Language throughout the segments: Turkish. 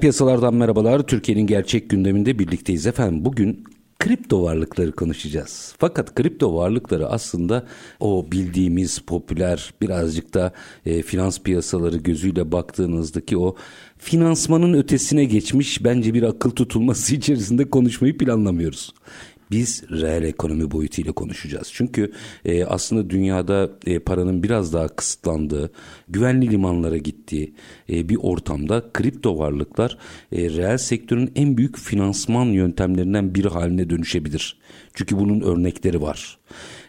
Piyasalardan merhabalar. Türkiye'nin gerçek gündeminde birlikteyiz efendim. Bugün kripto varlıkları konuşacağız. Fakat kripto varlıkları aslında o bildiğimiz popüler birazcık da e, finans piyasaları gözüyle baktığınızdaki o finansmanın ötesine geçmiş bence bir akıl tutulması içerisinde konuşmayı planlamıyoruz biz reel ekonomi boyutuyla konuşacağız. Çünkü e, aslında dünyada e, paranın biraz daha kısıtlandığı, güvenli limanlara gittiği e, bir ortamda kripto varlıklar e, reel sektörün en büyük finansman yöntemlerinden biri haline dönüşebilir. Çünkü bunun örnekleri var.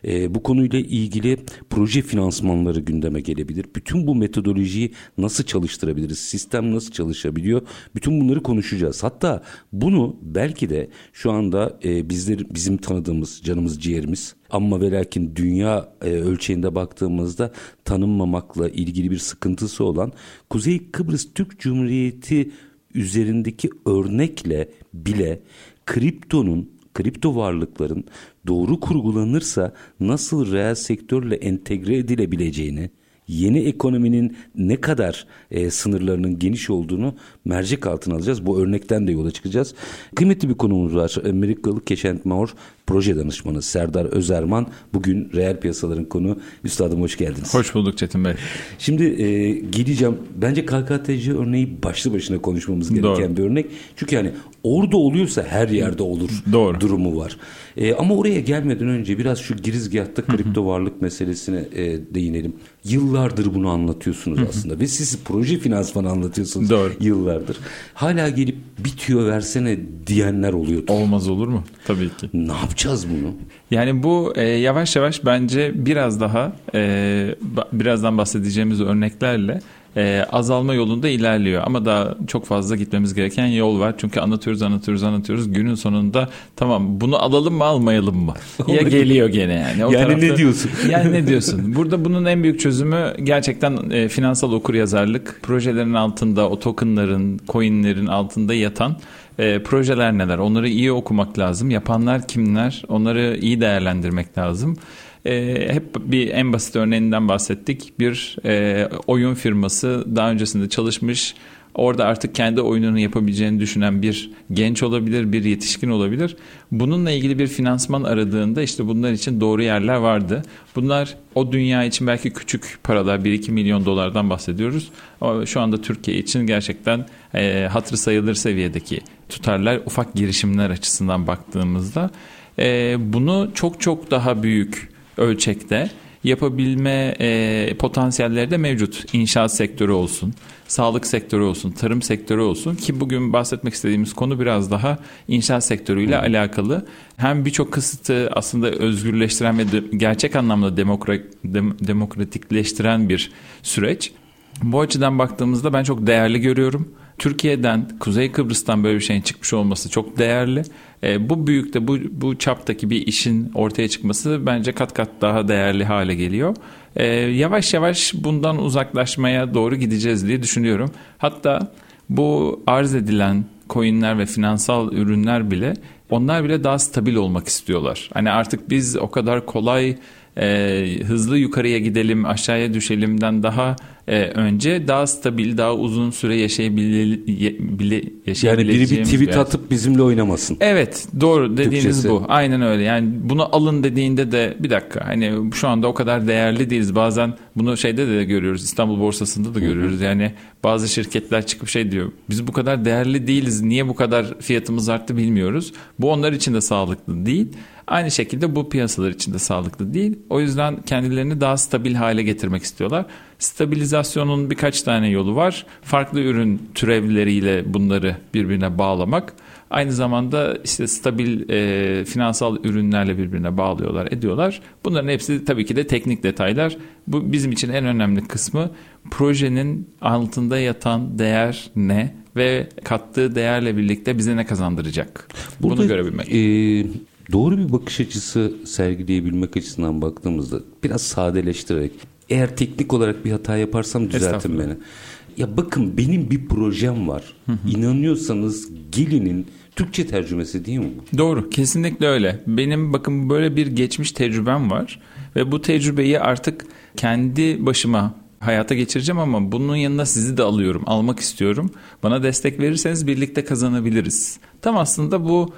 E, bu konuyla ilgili proje finansmanları gündeme gelebilir. Bütün bu metodolojiyi nasıl çalıştırabiliriz? Sistem nasıl çalışabiliyor? Bütün bunları konuşacağız. Hatta bunu belki de şu anda e, bizler bizim tanıdığımız canımız ciğerimiz ama ve lakin dünya e, ölçeğinde baktığımızda tanınmamakla ilgili bir sıkıntısı olan Kuzey Kıbrıs Türk Cumhuriyeti üzerindeki örnekle bile kriptonun kripto varlıkların doğru kurgulanırsa nasıl reel sektörle entegre edilebileceğini, yeni ekonominin ne kadar e, sınırlarının geniş olduğunu mercek altına alacağız. Bu örnekten de yola çıkacağız. Kıymetli bir konumuz var. Amerikalı Keşent Maur proje danışmanı Serdar Özerman bugün reel piyasaların konu. Üstadım hoş geldiniz. Hoş bulduk Çetin Bey. Şimdi e, geleceğim. Bence KKTC örneği başlı başına konuşmamız gereken Doğru. bir örnek. Çünkü yani orada oluyorsa her yerde olur Doğru. durumu var. E, ama oraya gelmeden önce biraz şu girizgahta kripto varlık meselesine e, değinelim. Yıllardır bunu anlatıyorsunuz aslında ve siz proje finansmanı anlatıyorsunuz Doğru. yıllardır. Hala gelip bitiyor versene diyenler oluyor. Olmaz olur mu? Tabii ki. Ne yapacağız bunu? Yani bu e, yavaş yavaş bence biraz daha e, birazdan bahsedeceğimiz örneklerle e, azalma yolunda ilerliyor. Ama daha çok fazla gitmemiz gereken yol var. Çünkü anlatıyoruz, anlatıyoruz, anlatıyoruz. Günün sonunda tamam bunu alalım mı almayalım mı? ya geliyor gene yani. O yani tarafta, ne diyorsun? Yani ne diyorsun? Burada bunun en büyük çözümü gerçekten e, finansal okuryazarlık. Projelerin altında, o tokenların, coinlerin altında yatan e, projeler neler? Onları iyi okumak lazım. Yapanlar kimler? Onları iyi değerlendirmek lazım. E, hep bir en basit örneğinden bahsettik. Bir e, oyun firması daha öncesinde çalışmış. Orada artık kendi oyununu yapabileceğini düşünen bir genç olabilir, bir yetişkin olabilir. Bununla ilgili bir finansman aradığında işte bunlar için doğru yerler vardı. Bunlar o dünya için belki küçük paralar, 1-2 milyon dolardan bahsediyoruz. Ama şu anda Türkiye için gerçekten e, hatırı sayılır seviyedeki tutarlar, ufak girişimler açısından baktığımızda. E, bunu çok çok daha büyük ölçekte yapabilme e, potansiyelleri de mevcut. İnşaat sektörü olsun, sağlık sektörü olsun, tarım sektörü olsun ki bugün bahsetmek istediğimiz konu biraz daha inşaat sektörüyle hmm. alakalı. Hem birçok kısıtı aslında özgürleştiren ve de, gerçek anlamda demokrat, dem, demokratikleştiren bir süreç. Bu açıdan baktığımızda ben çok değerli görüyorum. Türkiye'den, Kuzey Kıbrıs'tan böyle bir şeyin çıkmış olması çok değerli. E, bu büyükte, bu, bu çaptaki bir işin ortaya çıkması bence kat kat daha değerli hale geliyor. E, yavaş yavaş bundan uzaklaşmaya doğru gideceğiz diye düşünüyorum. Hatta bu arz edilen coinler ve finansal ürünler bile onlar bile daha stabil olmak istiyorlar. Hani artık biz o kadar kolay e, hızlı yukarıya gidelim aşağıya düşelimden daha e, önce daha stabil daha uzun süre yaşayabile, Yani biri bir tweet atıp bizimle oynamasın. Evet doğru dediğiniz Türkçesi. bu aynen öyle yani bunu alın dediğinde de bir dakika hani şu anda o kadar değerli değiliz bazen bunu şeyde de görüyoruz İstanbul borsasında da görüyoruz yani bazı şirketler çıkıp şey diyor biz bu kadar değerli değiliz niye bu kadar fiyatımız arttı bilmiyoruz bu onlar için de sağlıklı değil Aynı şekilde bu piyasalar için de sağlıklı değil. O yüzden kendilerini daha stabil hale getirmek istiyorlar. Stabilizasyonun birkaç tane yolu var. Farklı ürün türevleriyle bunları birbirine bağlamak. Aynı zamanda işte stabil e, finansal ürünlerle birbirine bağlıyorlar, ediyorlar. Bunların hepsi tabii ki de teknik detaylar. Bu bizim için en önemli kısmı projenin altında yatan değer ne ve kattığı değerle birlikte bize ne kazandıracak? Burada, Bunu görebilmek. E, doğru bir bakış açısı sergileyebilmek açısından baktığımızda biraz sadeleştirerek eğer teknik olarak bir hata yaparsam düzeltin beni. Ya bakın benim bir projem var. Hı hı. İnanıyorsanız gelinin Türkçe tercümesi değil mi bu? Doğru kesinlikle öyle. Benim bakın böyle bir geçmiş tecrübem var ve bu tecrübeyi artık kendi başıma hayata geçireceğim ama bunun yanında sizi de alıyorum, almak istiyorum. Bana destek verirseniz birlikte kazanabiliriz. Tam aslında bu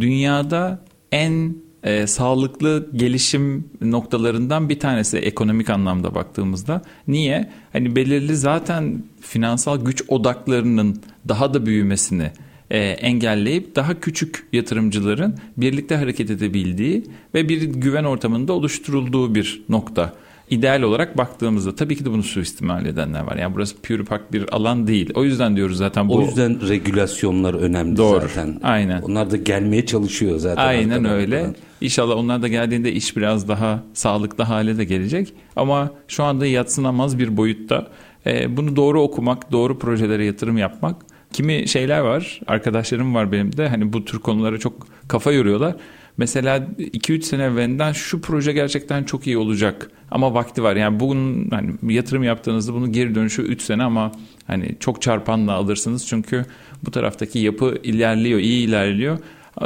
dünyada en e, sağlıklı gelişim noktalarından bir tanesi ekonomik anlamda baktığımızda. Niye? Hani belirli zaten finansal güç odaklarının daha da büyümesini e, engelleyip daha küçük yatırımcıların birlikte hareket edebildiği ve bir güven ortamında oluşturulduğu bir nokta. İdeal olarak baktığımızda tabii ki de bunu suistimal edenler var. Yani burası pürüpak bir alan değil. O yüzden diyoruz zaten bu. O yüzden regülasyonlar önemli Doğru. zaten. Aynen. Onlar da gelmeye çalışıyor zaten. Aynen öyle. Falan. İnşallah onlar da geldiğinde iş biraz daha sağlıklı hale de gelecek. Ama şu anda yatsınamaz bir boyutta. Ee, bunu doğru okumak, doğru projelere yatırım yapmak Kimi şeyler var, arkadaşlarım var benim de hani bu tür konulara çok kafa yoruyorlar. Mesela 2-3 sene evvelinden şu proje gerçekten çok iyi olacak ama vakti var. Yani bugün hani yatırım yaptığınızda bunun geri dönüşü 3 sene ama hani çok çarpanla alırsınız. Çünkü bu taraftaki yapı ilerliyor, iyi ilerliyor.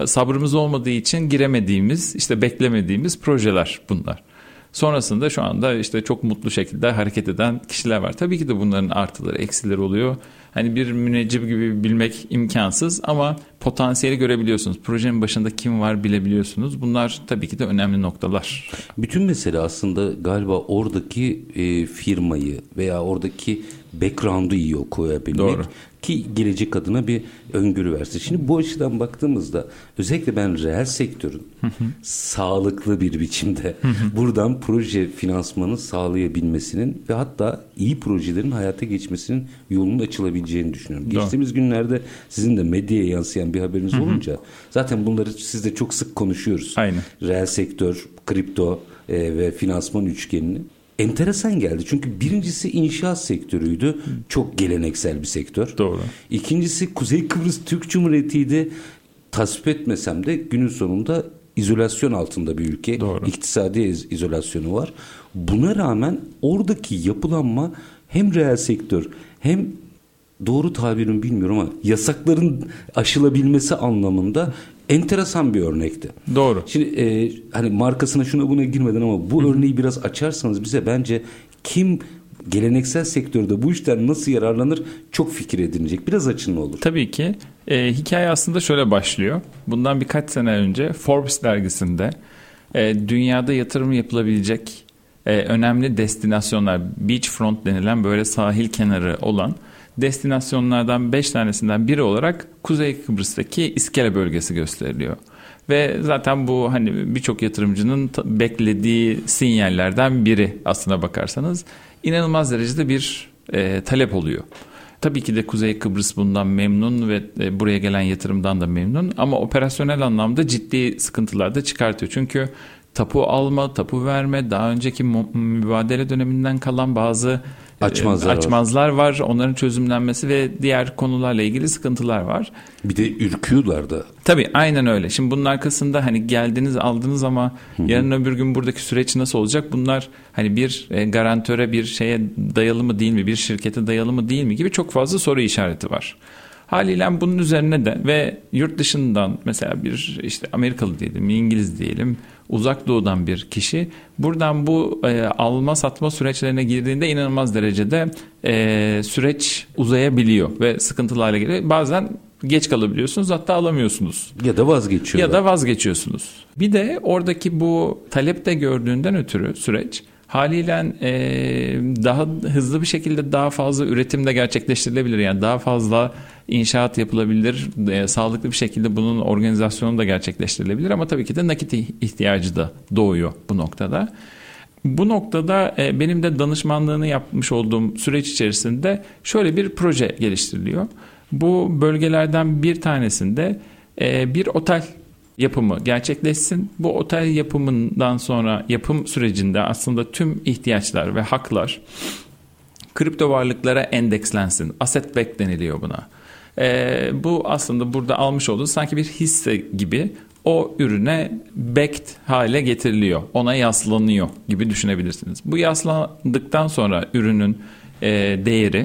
Sabrımız olmadığı için giremediğimiz, işte beklemediğimiz projeler bunlar. Sonrasında şu anda işte çok mutlu şekilde hareket eden kişiler var. Tabii ki de bunların artıları, eksileri oluyor hani bir müneccim gibi bilmek imkansız ama potansiyeli görebiliyorsunuz. Projenin başında kim var bilebiliyorsunuz. Bunlar tabii ki de önemli noktalar. Bütün mesele aslında galiba oradaki e, firmayı veya oradaki background'u iyi koyabilmek. Doğru ki gelecek adına bir öngörü versin. Şimdi bu açıdan baktığımızda özellikle ben reel sektörün sağlıklı bir biçimde buradan proje finansmanı sağlayabilmesinin ve hatta iyi projelerin hayata geçmesinin yolunun açılabileceğini düşünüyorum. Doğru. Geçtiğimiz günlerde sizin de medyaya yansıyan bir haberiniz olunca zaten bunları sizle çok sık konuşuyoruz. Aynen. Reel sektör, kripto e, ve finansman üçgenini enteresan geldi. Çünkü birincisi inşaat sektörüydü. Çok geleneksel bir sektör. Doğru. İkincisi Kuzey Kıbrıs Türk Cumhuriyeti'ydi. Tasvip etmesem de günün sonunda izolasyon altında bir ülke. Doğru. İktisadi iz- izolasyonu var. Buna rağmen oradaki yapılanma hem reel sektör hem doğru tabirini bilmiyorum ama yasakların aşılabilmesi anlamında enteresan bir örnekti. Doğru. Şimdi e, hani markasına şuna buna girmeden ama bu Hı. örneği biraz açarsanız bize bence kim geleneksel sektörde bu işten nasıl yararlanır çok fikir edinecek. Biraz açın olur. Tabii ki. E, hikaye aslında şöyle başlıyor. Bundan birkaç sene önce Forbes dergisinde e, dünyada yatırım yapılabilecek e, önemli destinasyonlar, beachfront denilen böyle sahil kenarı olan destinasyonlardan 5 tanesinden biri olarak Kuzey Kıbrıs'taki İskele bölgesi gösteriliyor. Ve zaten bu hani birçok yatırımcının beklediği sinyallerden biri aslına bakarsanız inanılmaz derecede bir e, talep oluyor. Tabii ki de Kuzey Kıbrıs bundan memnun ve e, buraya gelen yatırımdan da memnun ama operasyonel anlamda ciddi sıkıntılar da çıkartıyor. Çünkü tapu alma, tapu verme, daha önceki mübadele döneminden kalan bazı açmazlar, açmazlar var. var. Onların çözümlenmesi ve diğer konularla ilgili sıkıntılar var. Bir de ürküyorlar da. Tabii aynen öyle. Şimdi bunun arkasında hani geldiniz aldınız ama Hı-hı. yarın öbür gün buradaki süreç nasıl olacak? Bunlar hani bir e, garantöre bir şeye dayalı mı değil mi? Bir şirkete dayalı mı değil mi gibi çok fazla soru işareti var. Haliyle bunun üzerine de ve yurt dışından mesela bir işte Amerikalı diyelim, İngiliz diyelim, uzak doğudan bir kişi buradan bu e, alma satma süreçlerine girdiğinde inanılmaz derecede e, süreç uzayabiliyor ve sıkıntılı hale geliyor. Bazen geç kalabiliyorsunuz hatta alamıyorsunuz. Ya da vazgeçiyorlar. Ya da vazgeçiyorsunuz. Bir de oradaki bu talepte gördüğünden ötürü süreç haliyle e, daha hızlı bir şekilde daha fazla üretim de gerçekleştirilebilir. Yani daha fazla inşaat yapılabilir. E, sağlıklı bir şekilde bunun organizasyonu da gerçekleştirilebilir ama tabii ki de nakit ihtiyacı da doğuyor bu noktada. Bu noktada e, benim de danışmanlığını yapmış olduğum süreç içerisinde şöyle bir proje geliştiriliyor. Bu bölgelerden bir tanesinde e, bir otel yapımı gerçekleşsin. Bu otel yapımından sonra yapım sürecinde aslında tüm ihtiyaçlar ve haklar kripto varlıklara endekslensin. Asset back deniliyor buna. E, bu aslında burada almış olduğu sanki bir hisse gibi o ürüne backed hale getiriliyor. Ona yaslanıyor gibi düşünebilirsiniz. Bu yaslandıktan sonra ürünün e, değeri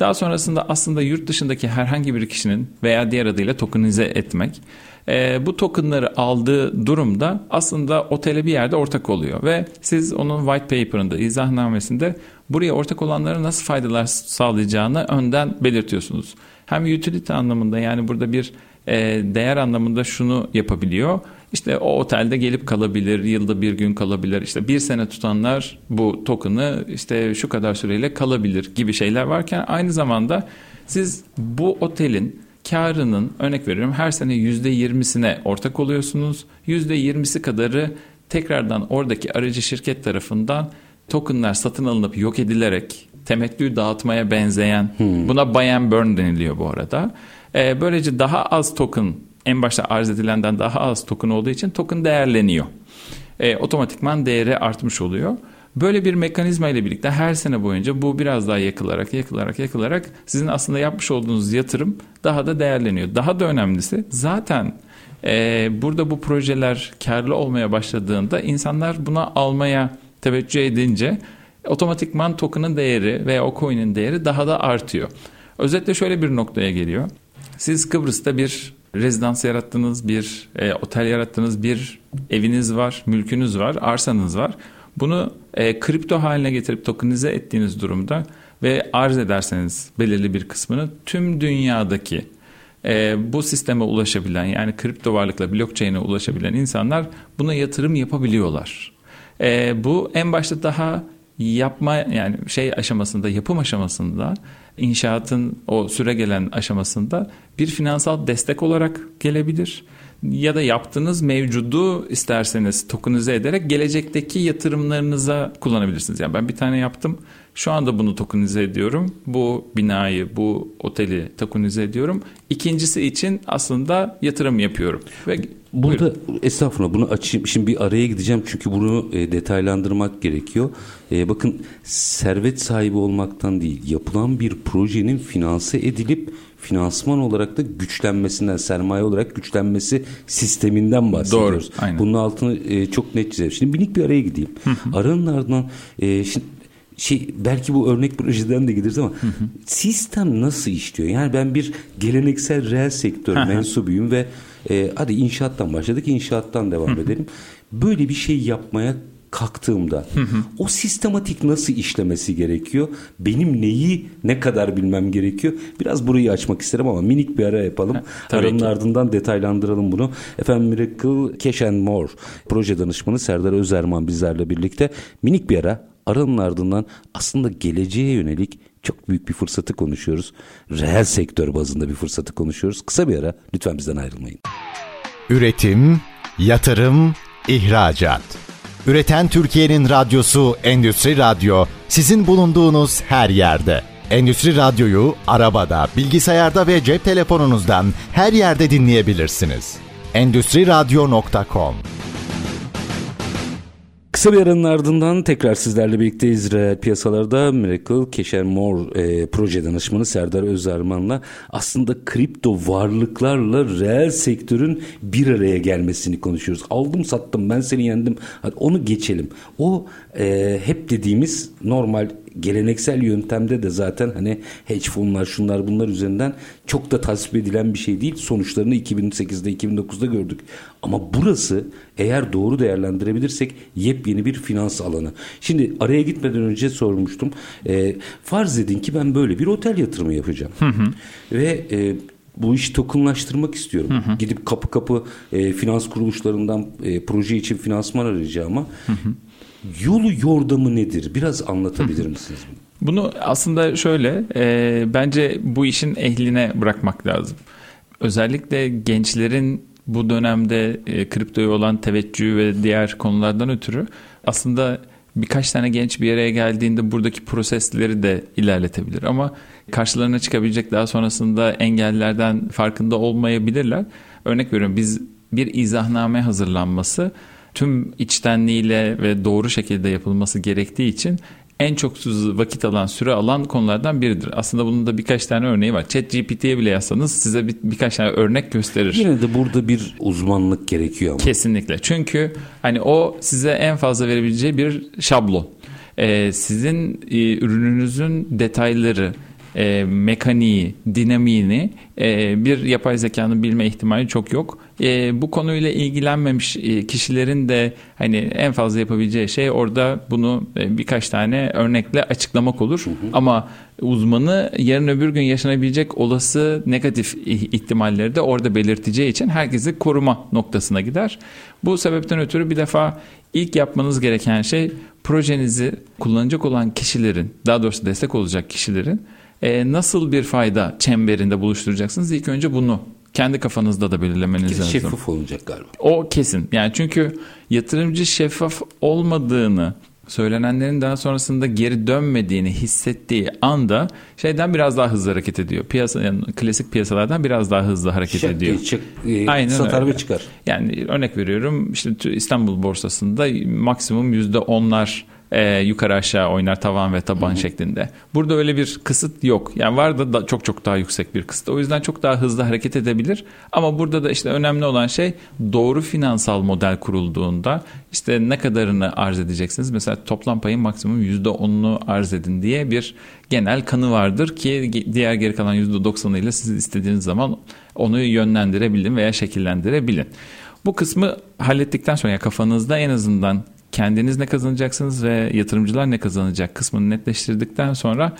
daha sonrasında aslında yurt dışındaki herhangi bir kişinin veya diğer adıyla tokenize etmek e, bu tokenları aldığı durumda aslında otele bir yerde ortak oluyor ve siz onun white paper'ında izahnamesinde buraya ortak olanlara nasıl faydalar sağlayacağını önden belirtiyorsunuz. Hem utility anlamında yani burada bir e, değer anlamında şunu yapabiliyor. İşte o otelde gelip kalabilir, yılda bir gün kalabilir. İşte bir sene tutanlar bu token'ı işte şu kadar süreyle kalabilir gibi şeyler varken aynı zamanda siz bu otelin karının örnek veriyorum her sene yüzde yirmisine ortak oluyorsunuz. Yüzde yirmisi kadarı tekrardan oradaki aracı şirket tarafından tokenlar satın alınıp yok edilerek temettü dağıtmaya benzeyen hmm. buna buy and burn deniliyor bu arada. Ee, böylece daha az token en başta arz edilenden daha az token olduğu için token değerleniyor. Ee, otomatikman değeri artmış oluyor. Böyle bir mekanizma ile birlikte her sene boyunca bu biraz daha yakılarak yakılarak yakılarak sizin aslında yapmış olduğunuz yatırım daha da değerleniyor. Daha da önemlisi zaten e, burada bu projeler karlı olmaya başladığında insanlar buna almaya teveccüh edince otomatikman token'ın değeri veya o coin'in değeri daha da artıyor. Özetle şöyle bir noktaya geliyor. Siz Kıbrıs'ta bir rezidans yarattınız, bir e, otel yarattınız, bir eviniz var, mülkünüz var, arsanız var. Bunu e, kripto haline getirip tokenize ettiğiniz durumda ve arz ederseniz belirli bir kısmını tüm dünyadaki e, bu sisteme ulaşabilen yani kripto varlıkla blockchain'e ulaşabilen insanlar buna yatırım yapabiliyorlar. E, bu en başta daha yapma yani şey aşamasında yapım aşamasında inşaatın o süre gelen aşamasında bir finansal destek olarak gelebilir ya da yaptığınız mevcudu isterseniz tokenize ederek gelecekteki yatırımlarınıza kullanabilirsiniz. Yani ben bir tane yaptım. Şu anda bunu tokenize ediyorum. Bu binayı, bu oteli tokenize ediyorum. İkincisi için aslında yatırım yapıyorum. Ve Burada Buyurun. estağfurullah bunu açayım. Şimdi bir araya gideceğim çünkü bunu e, detaylandırmak gerekiyor. E, bakın servet sahibi olmaktan değil yapılan bir projenin finanse edilip finansman olarak da güçlenmesinden, sermaye olarak güçlenmesi sisteminden bahsediyoruz. Doğru, aynen. Bunun altını e, çok net çizelim. Şimdi minik bir araya gideyim. Aranın ardından e, şimdi şey belki bu örnek projeden de gideriz ama hı hı. sistem nasıl işliyor? Yani ben bir geleneksel reel sektör mensubuyum ve e, hadi inşaattan başladık inşaattan devam edelim. Böyle bir şey yapmaya kalktığımda hı hı. o sistematik nasıl işlemesi gerekiyor? Benim neyi ne kadar bilmem gerekiyor? Biraz burayı açmak isterim ama minik bir ara yapalım. Ha, Aranın ki. ardından detaylandıralım bunu. Efendim Miracle Cash and More proje danışmanı Serdar Özerman bizlerle birlikte minik bir ara aranın ardından aslında geleceğe yönelik çok büyük bir fırsatı konuşuyoruz. Reel sektör bazında bir fırsatı konuşuyoruz. Kısa bir ara lütfen bizden ayrılmayın. Üretim, yatırım, ihracat. Üreten Türkiye'nin radyosu Endüstri Radyo sizin bulunduğunuz her yerde. Endüstri Radyo'yu arabada, bilgisayarda ve cep telefonunuzdan her yerde dinleyebilirsiniz. Endüstri Radyo.com Kısa bir aranın ardından tekrar sizlerle birlikteyiz reel piyasalarda Miracle Cash More e, proje danışmanı Serdar Özerman'la aslında kripto varlıklarla reel sektörün bir araya gelmesini konuşuyoruz. Aldım sattım ben seni yendim hadi onu geçelim. O e, hep dediğimiz normal geleneksel yöntemde de zaten hani hedge fonlar şunlar bunlar üzerinden çok da tasvip edilen bir şey değil. Sonuçlarını 2008'de 2009'da gördük. Ama burası eğer doğru değerlendirebilirsek yepyeni bir finans alanı. Şimdi araya gitmeden önce sormuştum. E, farz edin ki ben böyle bir otel yatırımı yapacağım. Hı hı. Ve e, bu işi tokenlaştırmak istiyorum. Hı hı. Gidip kapı kapı e, finans kuruluşlarından e, proje için finansman arayacağıma hı hı. Yolu yordamı nedir? Biraz anlatabilir misiniz? Bunu aslında şöyle e, bence bu işin ehline bırakmak lazım. Özellikle gençlerin bu dönemde e, kriptoya olan teveccühü ve diğer konulardan ötürü aslında birkaç tane genç bir yere geldiğinde buradaki prosesleri de ilerletebilir ama karşılarına çıkabilecek daha sonrasında engellerden farkında olmayabilirler. Örnek veriyorum biz bir izahname hazırlanması tüm içtenliğiyle ve doğru şekilde yapılması gerektiği için en çok vakit alan, süre alan konulardan biridir. Aslında bunun da birkaç tane örneği var. Chat GPT'ye bile yazsanız size bir, birkaç tane örnek gösterir. Yine de burada bir uzmanlık gerekiyor ama. Kesinlikle. Çünkü hani o size en fazla verebileceği bir şablon. Ee, sizin e, ürününüzün detayları, e, mekaniği, dinamiğini e, bir yapay zekanın bilme ihtimali çok yok. E, bu konuyla ilgilenmemiş e, kişilerin de hani en fazla yapabileceği şey orada bunu e, birkaç tane örnekle açıklamak olur. Hı hı. Ama uzmanı yarın öbür gün yaşanabilecek olası negatif ihtimalleri de orada belirteceği için herkesi koruma noktasına gider. Bu sebepten ötürü bir defa ilk yapmanız gereken şey projenizi kullanacak olan kişilerin, daha doğrusu destek olacak kişilerin e, nasıl bir fayda çemberinde buluşturacaksınız? İlk önce bunu kendi kafanızda da belirlemeniz lazım. Şeffaf olacak galiba. O kesin. Yani çünkü yatırımcı şeffaf olmadığını söylenenlerin daha sonrasında geri dönmediğini hissettiği anda şeyden biraz daha hızlı hareket ediyor. Piyasa yani klasik piyasalardan biraz daha hızlı hareket Şak ediyor. Çık, e, Aynen satar ve çıkar. Yani örnek veriyorum işte İstanbul borsasında maksimum yüzde onlar e, yukarı aşağı oynar tavan ve taban Hı-hı. şeklinde. Burada öyle bir kısıt yok. Yani var da, da çok çok daha yüksek bir kısıt. O yüzden çok daha hızlı hareket edebilir. Ama burada da işte önemli olan şey doğru finansal model kurulduğunda işte ne kadarını arz edeceksiniz? Mesela toplam payın maksimum %10'unu arz edin diye bir genel kanı vardır ki diğer geri kalan %90'ıyla siz istediğiniz zaman onu yönlendirebilin veya şekillendirebilin. Bu kısmı hallettikten sonra yani kafanızda en azından kendiniz ne kazanacaksınız ve yatırımcılar ne kazanacak kısmını netleştirdikten sonra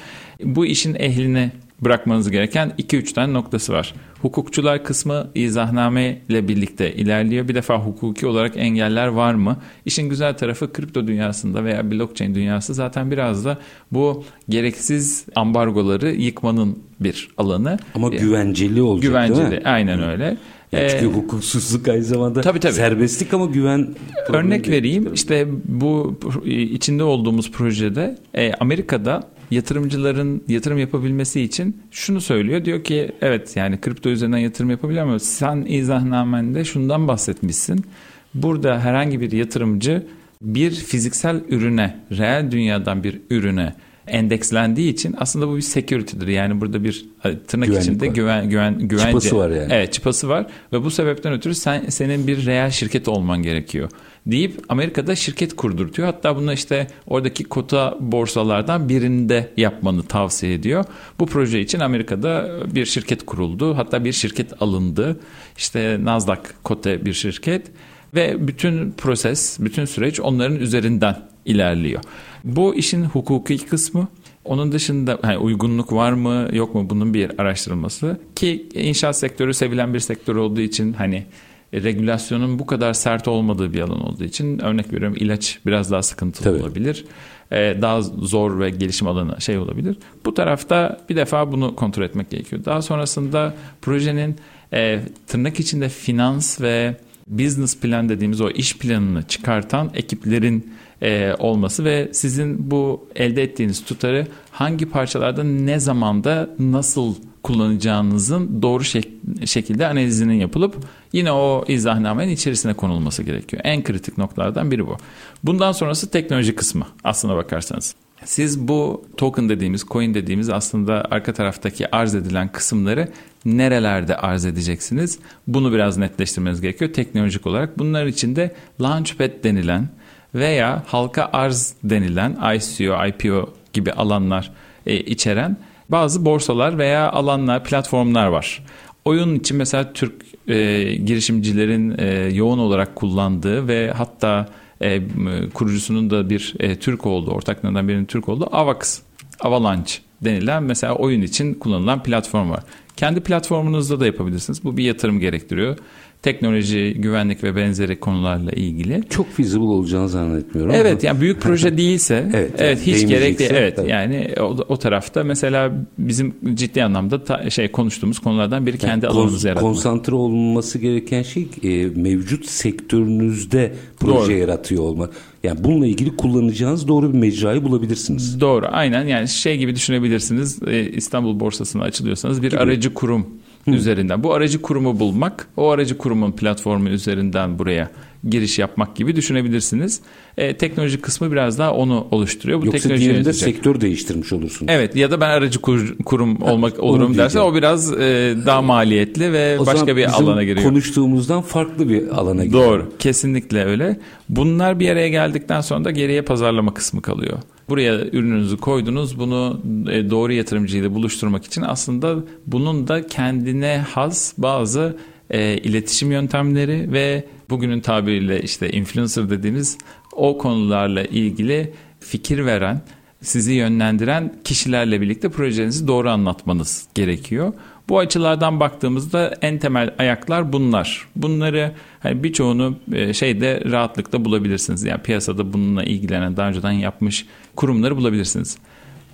bu işin ehline bırakmanız gereken 2-3 tane noktası var. Hukukçular kısmı izahname ile birlikte ilerliyor. Bir defa hukuki olarak engeller var mı? İşin güzel tarafı kripto dünyasında veya blockchain dünyası zaten biraz da bu gereksiz ambargoları yıkmanın bir alanı. Ama güvenceli olacak güvenceli, değil mi? aynen öyle. Yani çünkü ee, hukuksuzluk aynı zamanda tabii, tabii. serbestlik ama güven Örnek vereyim tabii. işte bu içinde olduğumuz projede e, Amerika'da yatırımcıların yatırım yapabilmesi için şunu söylüyor. Diyor ki evet yani kripto üzerinden yatırım yapabilir ama sen izahnamende şundan bahsetmişsin. Burada herhangi bir yatırımcı bir fiziksel ürüne, reel dünyadan bir ürüne endekslendiği için aslında bu bir security'dir. Yani burada bir tırnak Güvenlik içinde var. güven güven güvence çıpası var yani. Evet, çıpası var ve bu sebepten ötürü sen senin bir reel şirket olman gerekiyor deyip Amerika'da şirket kurdurtuyor. Hatta bunu işte oradaki kota borsalardan birinde yapmanı tavsiye ediyor. Bu proje için Amerika'da bir şirket kuruldu. Hatta bir şirket alındı. İşte Nasdaq kote bir şirket ve bütün proses, bütün süreç onların üzerinden ilerliyor. Bu işin hukuki kısmı. Onun dışında hani uygunluk var mı yok mu bunun bir araştırılması ki inşaat sektörü sevilen bir sektör olduğu için hani regülasyonun bu kadar sert olmadığı bir alan olduğu için örnek veriyorum ilaç biraz daha sıkıntılı Tabii. olabilir. Ee, daha zor ve gelişim alanı şey olabilir. Bu tarafta bir defa bunu kontrol etmek gerekiyor. Daha sonrasında projenin e, tırnak içinde finans ve business plan dediğimiz o iş planını çıkartan ekiplerin e, olması ve sizin bu elde ettiğiniz tutarı hangi parçalarda ne zamanda nasıl kullanacağınızın doğru şek- şekilde analizinin yapılıp yine o izahnamenin içerisine konulması gerekiyor. En kritik noktalardan biri bu. Bundan sonrası teknoloji kısmı aslına bakarsanız. Siz bu token dediğimiz, coin dediğimiz aslında arka taraftaki arz edilen kısımları nerelerde arz edeceksiniz? Bunu biraz netleştirmeniz gerekiyor teknolojik olarak. Bunlar içinde Launchpad denilen veya halka arz denilen ICO, IPO gibi alanlar e, içeren bazı borsalar veya alanlar, platformlar var. Oyun için mesela Türk e, girişimcilerin e, yoğun olarak kullandığı ve hatta e, kurucusunun da bir e, Türk olduğu, ortaklarından birinin Türk olduğu Avax, Avalanche denilen mesela oyun için kullanılan platform var. Kendi platformunuzda da yapabilirsiniz. Bu bir yatırım gerektiriyor. Teknoloji, güvenlik ve benzeri konularla ilgili. Çok feasible olacağını zannetmiyorum. Evet yani büyük proje değilse evet, evet yani hiç gerek değil. Evet tabii. yani o, o tarafta mesela bizim ciddi anlamda ta, şey konuştuğumuz konulardan biri kendi Yani alanımızı yaratmak. Konsantre olması gereken şey e, mevcut sektörünüzde proje Doğru. yaratıyor olmak. Yani bununla ilgili kullanacağınız doğru bir mecrayı bulabilirsiniz. Doğru aynen yani şey gibi düşünebilirsiniz e, İstanbul borsasına açılıyorsanız bir aracı kurum üzerinden bu aracı kurumu bulmak o aracı kurumun platformu üzerinden buraya giriş yapmak gibi düşünebilirsiniz. E, teknoloji kısmı biraz daha onu oluşturuyor. Bu Yoksa teknoloji diğerinde yönetecek. sektör değiştirmiş olursun. Evet ya da ben aracı kur- kurum olmak onu olurum derse diyeceğim. o biraz e, daha maliyetli ve O başka bir alana giriyor. konuştuğumuzdan farklı bir alana giriyor. Doğru. Kesinlikle öyle. Bunlar bir araya geldikten sonra da geriye pazarlama kısmı kalıyor. Buraya ürününüzü koydunuz. Bunu e, doğru yatırımcıyla buluşturmak için aslında bunun da kendine has bazı e, iletişim yöntemleri ve bugünün tabiriyle işte influencer dediğimiz o konularla ilgili fikir veren, sizi yönlendiren kişilerle birlikte projenizi doğru anlatmanız gerekiyor. Bu açılardan baktığımızda en temel ayaklar bunlar. Bunları hani birçoğunu e, şeyde rahatlıkla bulabilirsiniz. Yani piyasada bununla ilgilenen daha önceden yapmış kurumları bulabilirsiniz.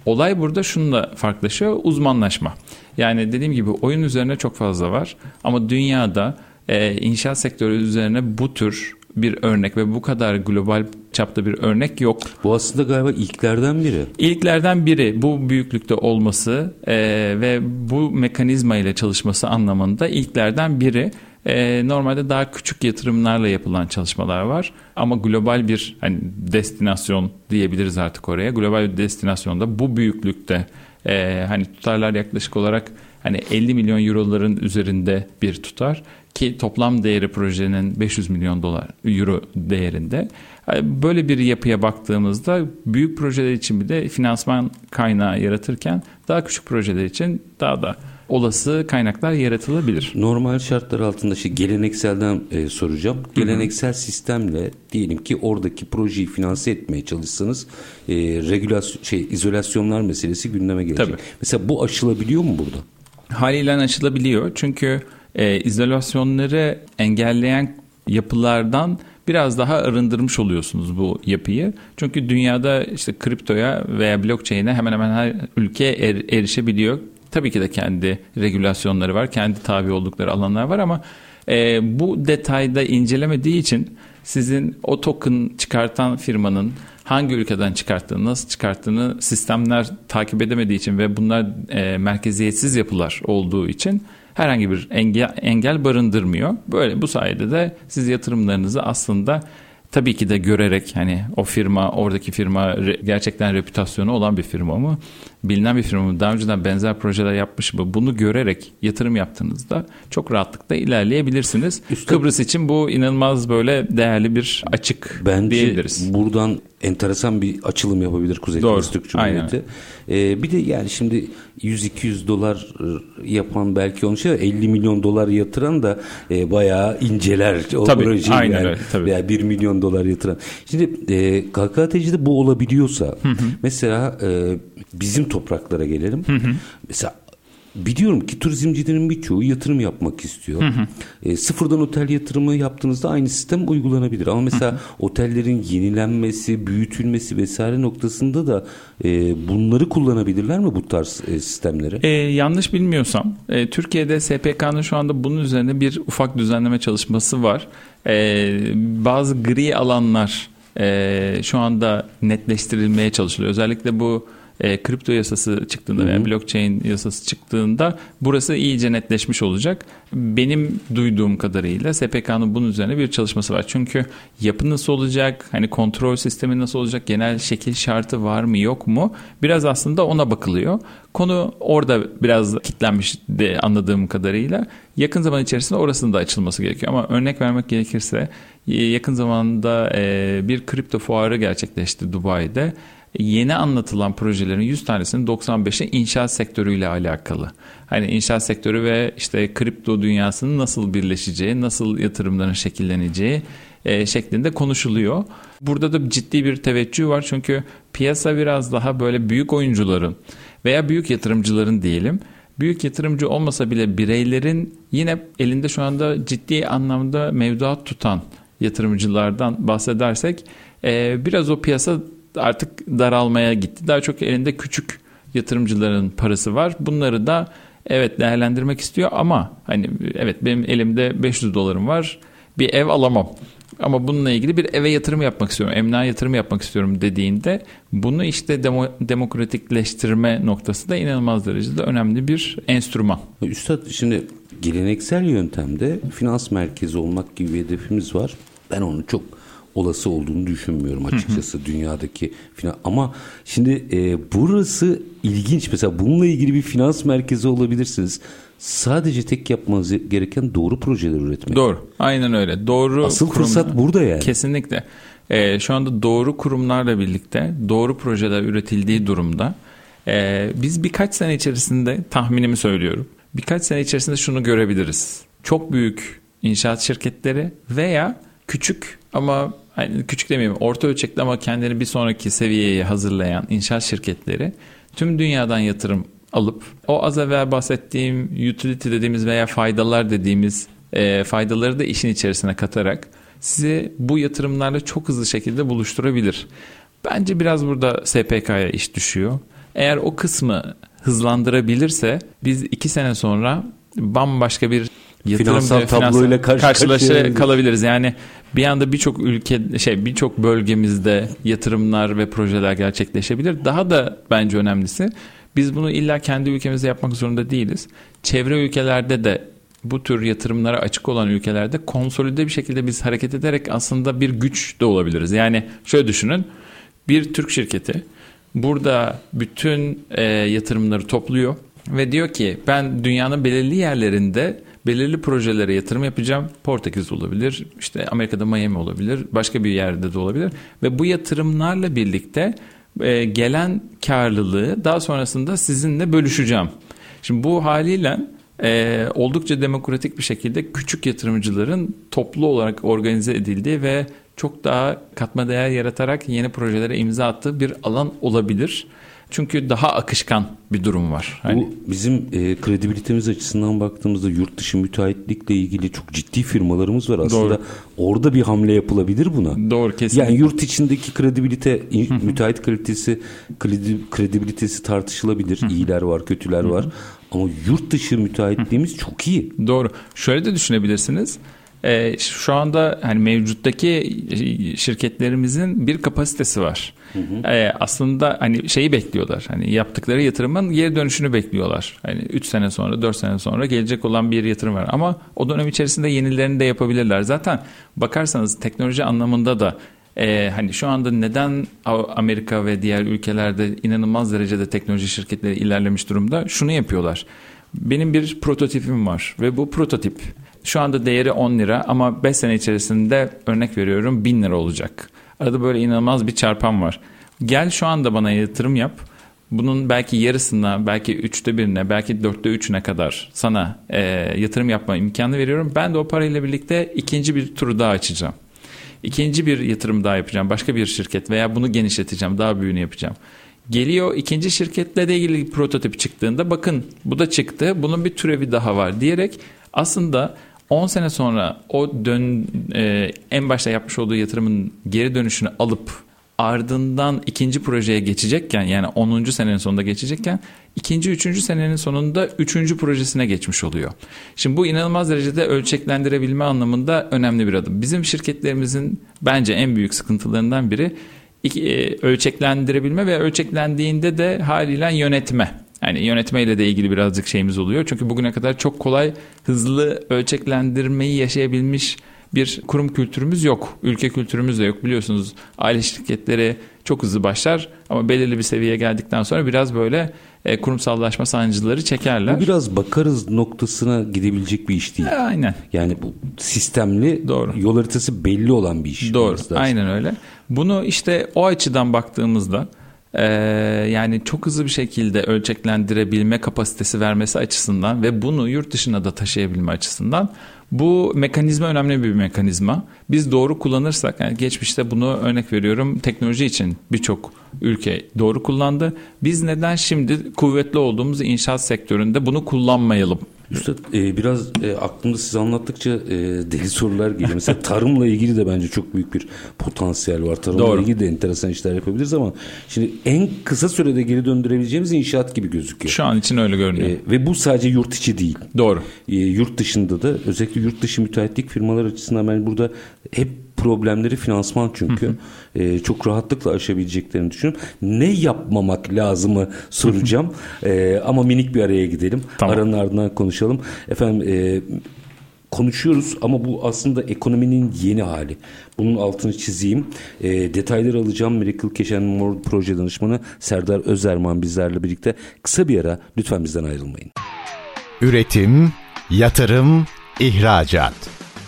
Olay burada şununla farklılaşıyor. Uzmanlaşma. Yani dediğim gibi oyun üzerine çok fazla var. Ama dünyada e, inşaat sektörü üzerine bu tür bir örnek ve bu kadar global çapta bir örnek yok. Bu aslında galiba ilklerden biri. İlklerden biri bu büyüklükte olması e, ve bu mekanizma ile çalışması anlamında ilklerden biri. E, normalde daha küçük yatırımlarla yapılan çalışmalar var ama global bir hani destinasyon diyebiliriz artık oraya. Global bir destinasyonda bu büyüklükte e, hani tutarlar yaklaşık olarak hani 50 milyon euroların üzerinde bir tutar ki toplam değeri projenin 500 milyon dolar euro değerinde. Yani Böyle bir yapıya baktığımızda büyük projeler için bir de finansman kaynağı yaratırken daha küçük projeler için daha da olası kaynaklar yaratılabilir. Normal şartlar altında şey gelenekselden e, soracağım. Geleneksel sistemle diyelim ki oradaki projeyi finanse etmeye çalışsanız e, regülasyon şey izolasyonlar meselesi gündeme gelecek. Tabii. Mesela bu aşılabiliyor mu burada? Haliyle açılabiliyor çünkü e, izolasyonları engelleyen yapılardan biraz daha arındırmış oluyorsunuz bu yapıyı. Çünkü dünyada işte kriptoya veya blockchain'e hemen hemen her ülke er- erişebiliyor. Tabii ki de kendi regülasyonları var, kendi tabi oldukları alanlar var ama e, bu detayda incelemediği için sizin o token çıkartan firmanın hangi ülkeden çıkarttığını, nasıl çıkarttığını sistemler takip edemediği için ve bunlar e, merkeziyetsiz yapılar olduğu için herhangi bir engel, engel barındırmıyor. Böyle bu sayede de siz yatırımlarınızı aslında tabii ki de görerek hani o firma oradaki firma gerçekten reputasyonu olan bir firma mı bilinen bir firma daha önceden benzer projeler yapmış mı bunu görerek yatırım yaptığınızda çok rahatlıkla ilerleyebilirsiniz. Üstad- Kıbrıs için bu inanılmaz böyle değerli bir açık Bence diyebiliriz. buradan enteresan bir açılım yapabilir Kuzey Doğru, Kıbrıs Türk Cumhuriyeti. Ee, bir de yani şimdi 100-200 dolar e, yapan belki onu şey 50 milyon dolar yatıran da e, bayağı inceler o Tabii, projeyi aynen yani. öyle, tabii. Veya 1 milyon dolar yatıran. Şimdi e, KKTC'de bu olabiliyorsa mesela e, bizim topraklara gelelim. Mesela Biliyorum ki turizmcilerin birçoğu yatırım yapmak istiyor. E, sıfırdan otel yatırımı yaptığınızda aynı sistem uygulanabilir. Ama mesela otellerin yenilenmesi, büyütülmesi vesaire noktasında da e, bunları kullanabilirler mi bu tarz e, sistemleri? Ee, yanlış bilmiyorsam e, Türkiye'de SPK'nın şu anda bunun üzerine bir ufak düzenleme çalışması var. Ee, bazı gri alanlar e, şu anda netleştirilmeye çalışılıyor. Özellikle bu e, kripto yasası çıktığında veya blockchain yasası çıktığında burası iyice netleşmiş olacak. Benim duyduğum kadarıyla SPK'nın bunun üzerine bir çalışması var. Çünkü yapı nasıl olacak, hani kontrol sistemi nasıl olacak, genel şekil şartı var mı yok mu? Biraz aslında ona bakılıyor. Konu orada biraz kitlenmiş de anladığım kadarıyla. Yakın zaman içerisinde orasının da açılması gerekiyor. Ama örnek vermek gerekirse yakın zamanda e, bir kripto fuarı gerçekleşti Dubai'de yeni anlatılan projelerin 100 tanesinin 95'i inşaat sektörüyle alakalı. Hani inşaat sektörü ve işte kripto dünyasının nasıl birleşeceği, nasıl yatırımların şekilleneceği e, şeklinde konuşuluyor. Burada da ciddi bir teveccüh var çünkü piyasa biraz daha böyle büyük oyuncuların veya büyük yatırımcıların diyelim büyük yatırımcı olmasa bile bireylerin yine elinde şu anda ciddi anlamda mevduat tutan yatırımcılardan bahsedersek e, biraz o piyasa artık daralmaya gitti. Daha çok elinde küçük yatırımcıların parası var. Bunları da evet değerlendirmek istiyor ama hani evet benim elimde 500 dolarım var. Bir ev alamam. Ama bununla ilgili bir eve yatırım yapmak istiyorum, emlak yatırım yapmak istiyorum dediğinde bunu işte demo, demokratikleştirme noktası da inanılmaz derecede önemli bir enstrüman. Üstad şimdi geleneksel yöntemde finans merkezi olmak gibi bir hedefimiz var. Ben onu çok olası olduğunu düşünmüyorum açıkçası dünyadaki finans. Ama şimdi e, burası ilginç. Mesela bununla ilgili bir finans merkezi olabilirsiniz. Sadece tek yapmanız gereken doğru projeler üretmek. Doğru. Aynen öyle. Doğru Asıl kurumlar, fırsat burada yani. Kesinlikle. Ee, şu anda doğru kurumlarla birlikte doğru projeler üretildiği durumda e, biz birkaç sene içerisinde tahminimi söylüyorum. Birkaç sene içerisinde şunu görebiliriz. Çok büyük inşaat şirketleri veya küçük ama hani küçük demeyeyim orta ölçekli ama kendini bir sonraki seviyeye hazırlayan inşaat şirketleri tüm dünyadan yatırım alıp o az evvel bahsettiğim utility dediğimiz veya faydalar dediğimiz e, faydaları da işin içerisine katarak sizi bu yatırımlarla çok hızlı şekilde buluşturabilir. Bence biraz burada SPK'ya iş düşüyor. Eğer o kısmı hızlandırabilirse biz iki sene sonra bambaşka bir yatırım finansal tabloyla karşı karşılaşa kalabiliriz. Yani bir anda birçok ülke şey birçok bölgemizde yatırımlar ve projeler gerçekleşebilir. Daha da bence önemlisi biz bunu illa kendi ülkemizde yapmak zorunda değiliz. Çevre ülkelerde de bu tür yatırımlara açık olan ülkelerde konsolide bir şekilde biz hareket ederek aslında bir güç de olabiliriz. Yani şöyle düşünün bir Türk şirketi burada bütün e, yatırımları topluyor ve diyor ki ben dünyanın belirli yerlerinde belirli projelere yatırım yapacağım. Portekiz olabilir, işte Amerika'da Miami olabilir, başka bir yerde de olabilir ve bu yatırımlarla birlikte e, gelen karlılığı daha sonrasında sizinle bölüşeceğim. Şimdi bu haliyle e, oldukça demokratik bir şekilde küçük yatırımcıların toplu olarak organize edildiği ve çok daha katma değer yaratarak yeni projelere imza attığı bir alan olabilir. Çünkü daha akışkan bir durum var. Hani... Bu bizim e, kredibilitemiz açısından baktığımızda yurt dışı müteahhitlikle ilgili çok ciddi firmalarımız var. Aslında Doğru. orada bir hamle yapılabilir buna. Doğru kesinlikle. Yani yurt içindeki kredibilite, müteahhit kalitesi, kredi, kredibilitesi tartışılabilir. İyiler var, kötüler var. Ama yurt dışı müteahhitliğimiz çok iyi. Doğru. Şöyle de düşünebilirsiniz. Ee, şu anda hani mevcuttaki şirketlerimizin bir kapasitesi var. Hı hı. Ee, aslında hani şeyi bekliyorlar. Hani yaptıkları yatırımın geri dönüşünü bekliyorlar. Hani 3 sene sonra 4 sene sonra gelecek olan bir yatırım var. Ama o dönem içerisinde yenilerini de yapabilirler. Zaten bakarsanız teknoloji anlamında da ee, hani şu anda neden Amerika ve diğer ülkelerde inanılmaz derecede teknoloji şirketleri ilerlemiş durumda? Şunu yapıyorlar. Benim bir prototipim var ve bu prototip şu anda değeri 10 lira ama 5 sene içerisinde örnek veriyorum 1000 lira olacak. Arada böyle inanılmaz bir çarpan var. Gel şu anda bana yatırım yap. Bunun belki yarısına, belki üçte birine, belki dörtte üçüne kadar sana e, yatırım yapma imkanı veriyorum. Ben de o parayla birlikte ikinci bir turu daha açacağım. İkinci bir yatırım daha yapacağım. Başka bir şirket veya bunu genişleteceğim. Daha büyüğünü yapacağım. Geliyor ikinci şirketle de ilgili prototip çıktığında bakın bu da çıktı. Bunun bir türevi daha var diyerek aslında 10 sene sonra o dön e, en başta yapmış olduğu yatırımın geri dönüşünü alıp ardından ikinci projeye geçecekken yani 10. senenin sonunda geçecekken ikinci, üçüncü senenin sonunda üçüncü projesine geçmiş oluyor. Şimdi bu inanılmaz derecede ölçeklendirebilme anlamında önemli bir adım. Bizim şirketlerimizin bence en büyük sıkıntılarından biri e, ölçeklendirebilme ve ölçeklendiğinde de haliyle yönetme. Yani yönetmeyle de ilgili birazcık şeyimiz oluyor. Çünkü bugüne kadar çok kolay hızlı ölçeklendirmeyi yaşayabilmiş bir kurum kültürümüz yok. Ülke kültürümüz de yok. Biliyorsunuz aile şirketleri çok hızlı başlar ama belirli bir seviyeye geldikten sonra biraz böyle e, kurumsallaşma sancıları çekerler. Bu biraz bakarız noktasına gidebilecek bir iş değil. E, aynen. Yani bu sistemli Doğru. yol haritası belli olan bir iş. Doğru. Aynen öyle. Bunu işte o açıdan baktığımızda Ee, yani çok hızlı bir şekilde ölçeklendirebilme kapasitesi vermesi açısından ve bunu yurt dışına da taşıyabilme açısından bu mekanizma önemli bir mekanizma. Biz doğru kullanırsak yani geçmişte bunu örnek veriyorum teknoloji için birçok ülke doğru kullandı. Biz neden şimdi kuvvetli olduğumuz inşaat sektöründe bunu kullanmayalım? Üstad e, biraz e, aklımda siz anlattıkça e, deli sorular geliyor. Mesela tarımla ilgili de bence çok büyük bir potansiyel var. Tarımla Doğru. ilgili de enteresan işler yapabiliriz ama şimdi en kısa sürede geri döndürebileceğimiz inşaat gibi gözüküyor. Şu an için öyle görünüyor. E, ve bu sadece yurt içi değil. Doğru. E, yurt dışında da özellikle yurt dışı müteahhitlik firmalar açısından ben burada hep problemleri finansman çünkü. E, çok rahatlıkla aşabileceklerini düşünüyorum. Ne yapmamak lazımı soracağım. E, ama minik bir araya gidelim. Tamam. Aranın ardından konuşalım. Efendim e, konuşuyoruz ama bu aslında ekonominin yeni hali. Bunun altını çizeyim. E, detayları alacağım. Miracle Keşen Mor proje danışmanı Serdar Özerman bizlerle birlikte. Kısa bir ara lütfen bizden ayrılmayın. Üretim, yatırım, ihracat.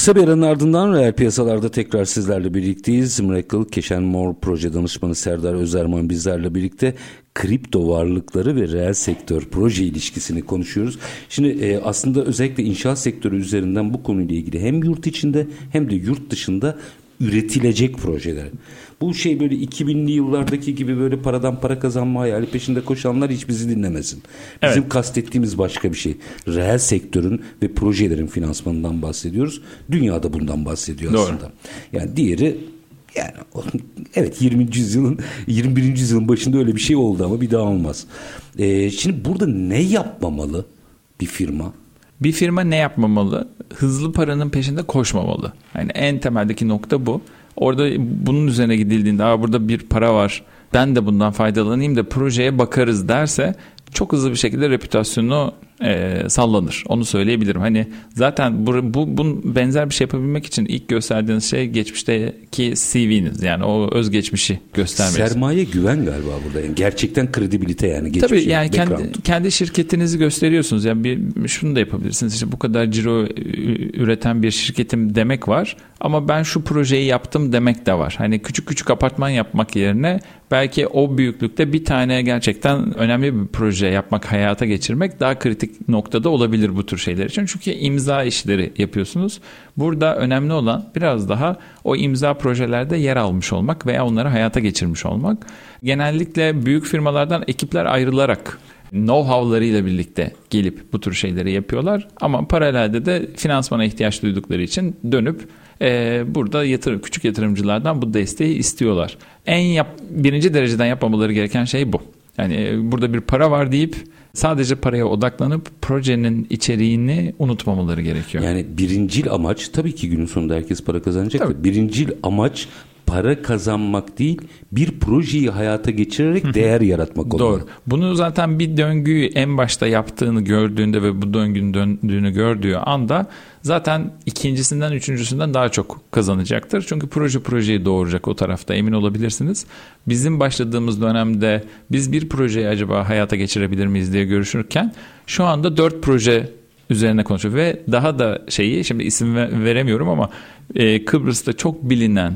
Kısa bir aranın ardından reel piyasalarda tekrar sizlerle birlikteyiz. Miracle Keşen Mor proje danışmanı Serdar Özerman bizlerle birlikte kripto varlıkları ve reel sektör proje ilişkisini konuşuyoruz. Şimdi e, aslında özellikle inşaat sektörü üzerinden bu konuyla ilgili hem yurt içinde hem de yurt dışında üretilecek projeler. Bu şey böyle 2000'li yıllardaki gibi böyle paradan para kazanma hayali peşinde koşanlar hiç bizi dinlemesin. Bizim kastettiğimiz başka bir şey. Reel sektörün ve projelerin finansmanından bahsediyoruz. Dünyada bundan bahsediyor Doğru. aslında. Yani diğeri yani evet 20. yüzyılın 21. yüzyılın başında öyle bir şey oldu ama bir daha olmaz. Ee, şimdi burada ne yapmamalı bir firma? Bir firma ne yapmamalı? Hızlı paranın peşinde koşmamalı. Yani en temeldeki nokta bu. Orada bunun üzerine gidildiğinde Aa, burada bir para var ben de bundan faydalanayım da projeye bakarız. derse çok hızlı bir şekilde reputasyonu e, sallanır. Onu söyleyebilirim. Hani zaten bu, bu, bu benzer bir şey yapabilmek için ilk gösterdiğiniz şey geçmişteki CV'niz. Yani o özgeçmişi göstermeniz. Sermaye güven galiba burada. Yani gerçekten kredibilite yani. Tabii geçmişi, yani background. kendi, kendi şirketinizi gösteriyorsunuz. Yani bir, şunu da yapabilirsiniz. İşte bu kadar ciro üreten bir şirketim demek var. Ama ben şu projeyi yaptım demek de var. Hani küçük küçük apartman yapmak yerine belki o büyüklükte bir tane gerçekten önemli bir proje yapmak, hayata geçirmek daha kritik noktada olabilir bu tür şeyler için. Çünkü imza işleri yapıyorsunuz. Burada önemli olan biraz daha o imza projelerde yer almış olmak veya onları hayata geçirmiş olmak. Genellikle büyük firmalardan ekipler ayrılarak know-how'larıyla birlikte gelip bu tür şeyleri yapıyorlar. Ama paralelde de finansmana ihtiyaç duydukları için dönüp e, burada yatırım, küçük yatırımcılardan bu desteği istiyorlar. En yap, birinci dereceden yapmamaları gereken şey bu. Yani e, burada bir para var deyip sadece paraya odaklanıp projenin içeriğini unutmamaları gerekiyor. Yani birincil amaç tabii ki günün sonunda herkes para kazanacak. da Tabii. Birincil amaç para kazanmak değil bir projeyi hayata geçirerek değer yaratmak olmalı. Doğru. Bunu zaten bir döngüyü en başta yaptığını gördüğünde ve bu döngünün döndüğünü gördüğü anda zaten ikincisinden üçüncüsünden daha çok kazanacaktır. Çünkü proje projeyi doğuracak o tarafta emin olabilirsiniz. Bizim başladığımız dönemde biz bir projeyi acaba hayata geçirebilir miyiz diye görüşürken şu anda dört proje üzerine konuşuyor ve daha da şeyi şimdi isim ve- veremiyorum ama e, Kıbrıs'ta çok bilinen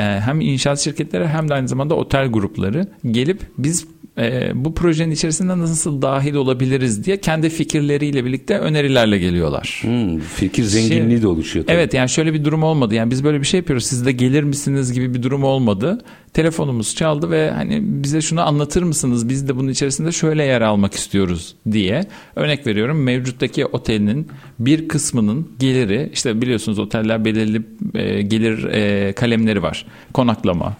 hem inşaat şirketleri hem de aynı zamanda otel grupları gelip biz e, bu projenin içerisinde nasıl dahil olabiliriz diye kendi fikirleriyle birlikte önerilerle geliyorlar. Hmm, fikir zenginliği Şey- de oluşuyor. tabii. Evet yani şöyle bir durum olmadı. Yani biz böyle bir şey yapıyoruz. Siz de gelir misiniz gibi bir durum olmadı. Telefonumuz çaldı ve hani bize şunu anlatır mısınız? Biz de bunun içerisinde şöyle yer almak istiyoruz diye. Örnek veriyorum mevcuttaki otelin bir kısmının geliri işte biliyorsunuz oteller belirli e, gelir e, kalemleri var. Konaklama.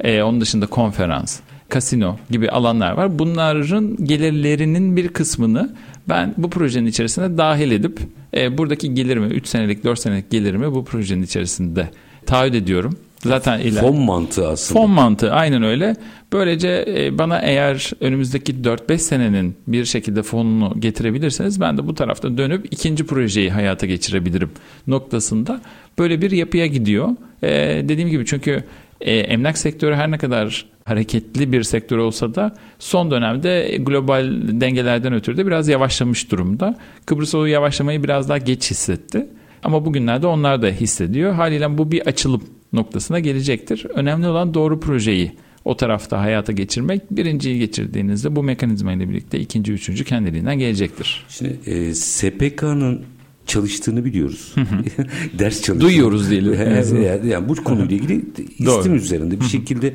E, onun dışında konferans kasino gibi alanlar var. Bunların gelirlerinin bir kısmını ben bu projenin içerisine dahil edip e, buradaki gelirimi 3 senelik 4 senelik gelirimi bu projenin içerisinde taahhüt ediyorum. Zaten iler- Fon mantığı aslında. Fon mantığı aynen öyle. Böylece e, bana eğer önümüzdeki 4-5 senenin bir şekilde fonunu getirebilirseniz ben de bu tarafta dönüp ikinci projeyi hayata geçirebilirim noktasında böyle bir yapıya gidiyor. E, dediğim gibi çünkü e, emlak sektörü her ne kadar hareketli bir sektör olsa da son dönemde global dengelerden ötürü de biraz yavaşlamış durumda. Kıbrıs o yavaşlamayı biraz daha geç hissetti. Ama bugünlerde onlar da hissediyor. Haliyle bu bir açılım noktasına gelecektir. Önemli olan doğru projeyi o tarafta hayata geçirmek. Birinciyi geçirdiğinizde bu mekanizma ile birlikte ikinci, üçüncü kendiliğinden gelecektir. Şimdi e, SPK'nın çalıştığını biliyoruz. Ders çalışıyor. Duyuyoruz diyelim. yani, yani bu konuyla ilgili istim üzerinde bir şekilde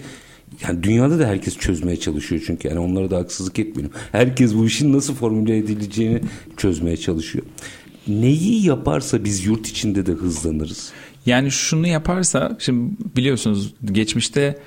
yani dünyada da herkes çözmeye çalışıyor çünkü yani onlara da haksızlık etmeyelim. Herkes bu işin nasıl formüle edileceğini çözmeye çalışıyor. Neyi yaparsa biz yurt içinde de hızlanırız. Yani şunu yaparsa şimdi biliyorsunuz geçmişte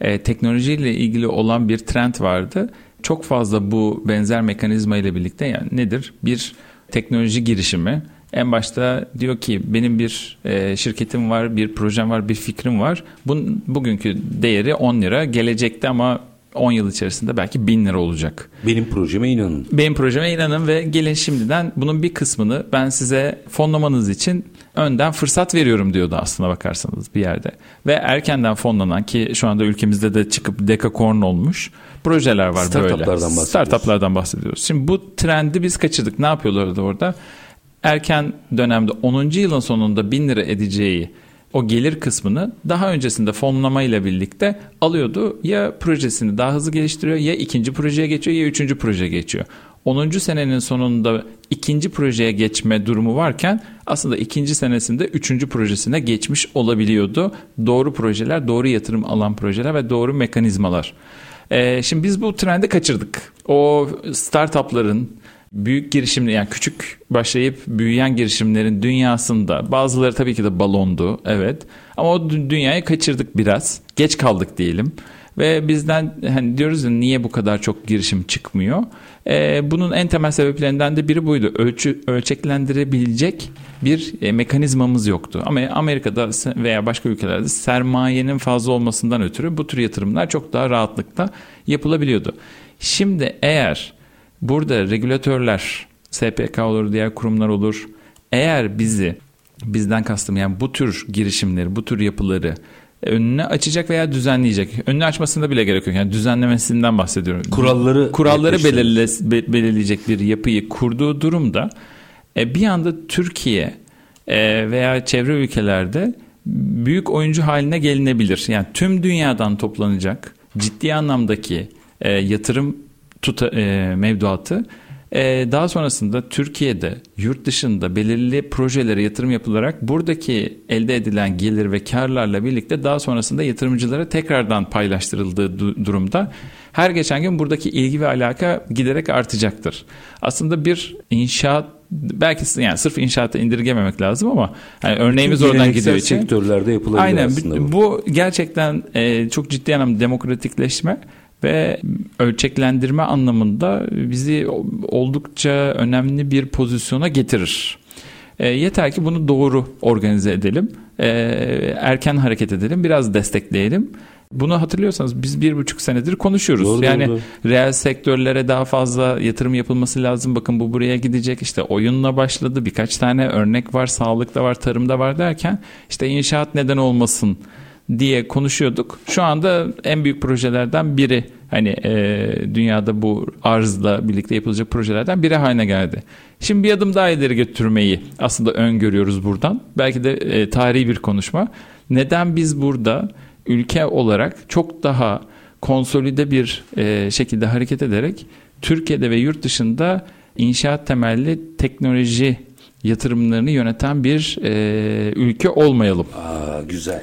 e, teknolojiyle ilgili olan bir trend vardı. Çok fazla bu benzer mekanizma ile birlikte yani nedir? Bir teknoloji girişimi en başta diyor ki benim bir e, şirketim var, bir projem var, bir fikrim var. Bun, bugünkü değeri 10 lira. Gelecekte ama 10 yıl içerisinde belki 1000 lira olacak. Benim projeme inanın. Benim projeme inanın ve gelin şimdiden bunun bir kısmını ben size fonlamanız için önden fırsat veriyorum diyordu aslına bakarsanız bir yerde. Ve erkenden fonlanan ki şu anda ülkemizde de çıkıp dekakorn olmuş projeler var Startuplardan böyle. bahsediyoruz. Startuplardan bahsediyoruz. Şimdi bu trendi biz kaçırdık. Ne yapıyorlardı orada? Erken dönemde 10. yılın sonunda 1000 lira edeceği o gelir kısmını daha öncesinde fonlama ile birlikte alıyordu. Ya projesini daha hızlı geliştiriyor ya ikinci projeye geçiyor ya üçüncü projeye geçiyor. 10. senenin sonunda ikinci projeye geçme durumu varken aslında ikinci senesinde üçüncü projesine geçmiş olabiliyordu. Doğru projeler, doğru yatırım alan projeler ve doğru mekanizmalar. Ee, şimdi biz bu trendi kaçırdık. O startupların büyük girişimler yani küçük başlayıp büyüyen girişimlerin dünyasında bazıları tabii ki de balondu evet ama o dünyayı kaçırdık biraz geç kaldık diyelim ve bizden hani diyoruz ya niye bu kadar çok girişim çıkmıyor? Ee, bunun en temel sebeplerinden de biri buydu. Ölçü ölçeklendirebilecek bir e, mekanizmamız yoktu. Ama Amerika'da veya başka ülkelerde sermayenin fazla olmasından ötürü bu tür yatırımlar çok daha rahatlıkla yapılabiliyordu. Şimdi eğer Burada regülatörler, SPK olur, diğer kurumlar olur. Eğer bizi, bizden kastım yani bu tür girişimleri, bu tür yapıları önüne açacak veya düzenleyecek. Önüne açmasında bile gerek yok. Yani düzenlemesinden bahsediyorum. Kuralları kuralları belirle, belirleyecek bir yapıyı kurduğu durumda e, bir anda Türkiye e, veya çevre ülkelerde büyük oyuncu haline gelinebilir. Yani tüm dünyadan toplanacak ciddi anlamdaki e, yatırım tuta, e, mevduatı e, daha sonrasında Türkiye'de yurt dışında belirli projelere yatırım yapılarak buradaki elde edilen gelir ve karlarla birlikte daha sonrasında yatırımcılara tekrardan paylaştırıldığı du- durumda her geçen gün buradaki ilgi ve alaka giderek artacaktır. Aslında bir inşaat belki yani sırf inşaata indirgememek lazım ama yani örneğimiz Bütün oradan gidiyor için. sektörlerde yapılabilir Aynen aslında bu. bu gerçekten e, çok ciddi anlamda demokratikleşme ve ölçeklendirme anlamında bizi oldukça önemli bir pozisyona getirir. E, yeter ki bunu doğru organize edelim, e, erken hareket edelim, biraz destekleyelim. Bunu hatırlıyorsanız biz bir buçuk senedir konuşuyoruz. Doğru, yani doğru. reel sektörlere daha fazla yatırım yapılması lazım. Bakın bu buraya gidecek. İşte oyunla başladı. Birkaç tane örnek var. Sağlıkta var, tarımda var derken işte inşaat neden olmasın diye konuşuyorduk. Şu anda en büyük projelerden biri hani e, dünyada bu arzla birlikte yapılacak projelerden biri haline geldi. Şimdi bir adım daha ileri götürmeyi aslında öngörüyoruz buradan. Belki de e, tarihi bir konuşma. Neden biz burada ülke olarak çok daha konsolide bir e, şekilde hareket ederek Türkiye'de ve yurt dışında inşaat temelli teknoloji yatırımlarını yöneten bir e, ülke olmayalım. Aa, güzel.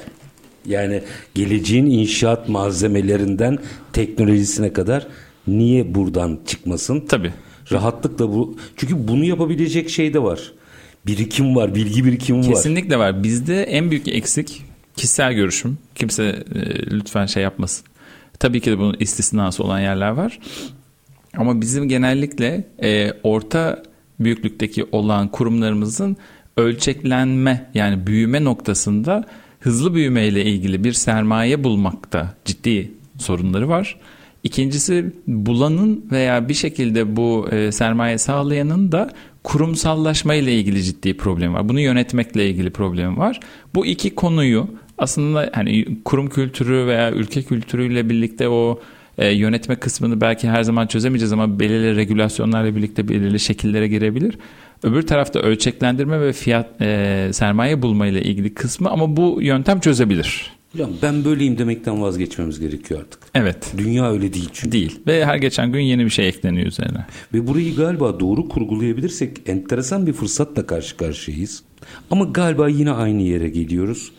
Yani geleceğin inşaat malzemelerinden teknolojisine kadar niye buradan çıkmasın? Tabii. Rahatlıkla bu. Çünkü bunu yapabilecek şey de var. Birikim var, bilgi birikimi var. Kesinlikle var. Bizde en büyük eksik kişisel görüşüm. Kimse e, lütfen şey yapmasın. Tabii ki de bunun istisnası olan yerler var. Ama bizim genellikle e, orta büyüklükteki olan kurumlarımızın ölçeklenme yani büyüme noktasında hızlı büyüme ile ilgili bir sermaye bulmakta ciddi sorunları var. İkincisi bulanın veya bir şekilde bu e, sermaye sağlayanın da kurumsallaşma ile ilgili ciddi problem var. Bunu yönetmekle ilgili problem var. Bu iki konuyu aslında hani kurum kültürü veya ülke kültürüyle birlikte o e, yönetme kısmını belki her zaman çözemeyeceğiz ama belirli regülasyonlarla birlikte belirli şekillere girebilir. Öbür tarafta ölçeklendirme ve fiyat e, sermaye bulma ile ilgili kısmı ama bu yöntem çözebilir. Ya ben böyleyim demekten vazgeçmemiz gerekiyor artık. Evet. Dünya öyle değil çünkü. Değil. Ve her geçen gün yeni bir şey ekleniyor üzerine. Ve burayı galiba doğru kurgulayabilirsek enteresan bir fırsatla karşı karşıyayız. Ama galiba yine aynı yere geliyoruz.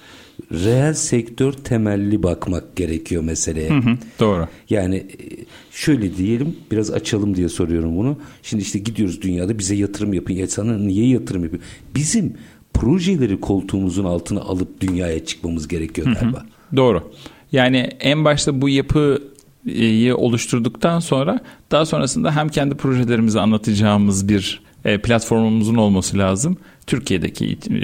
Reel sektör temelli bakmak gerekiyor meseleye. Hı hı, doğru. Yani e, şöyle diyelim biraz açalım diye soruyorum bunu. Şimdi işte gidiyoruz dünyada bize yatırım yapın. Ya sana niye yatırım yapıyor? Bizim projeleri koltuğumuzun altına alıp dünyaya çıkmamız gerekiyor galiba. Hı hı, doğru. Yani en başta bu yapıyı oluşturduktan sonra daha sonrasında hem kendi projelerimizi anlatacağımız bir e, platformumuzun olması lazım. Türkiye'deki e,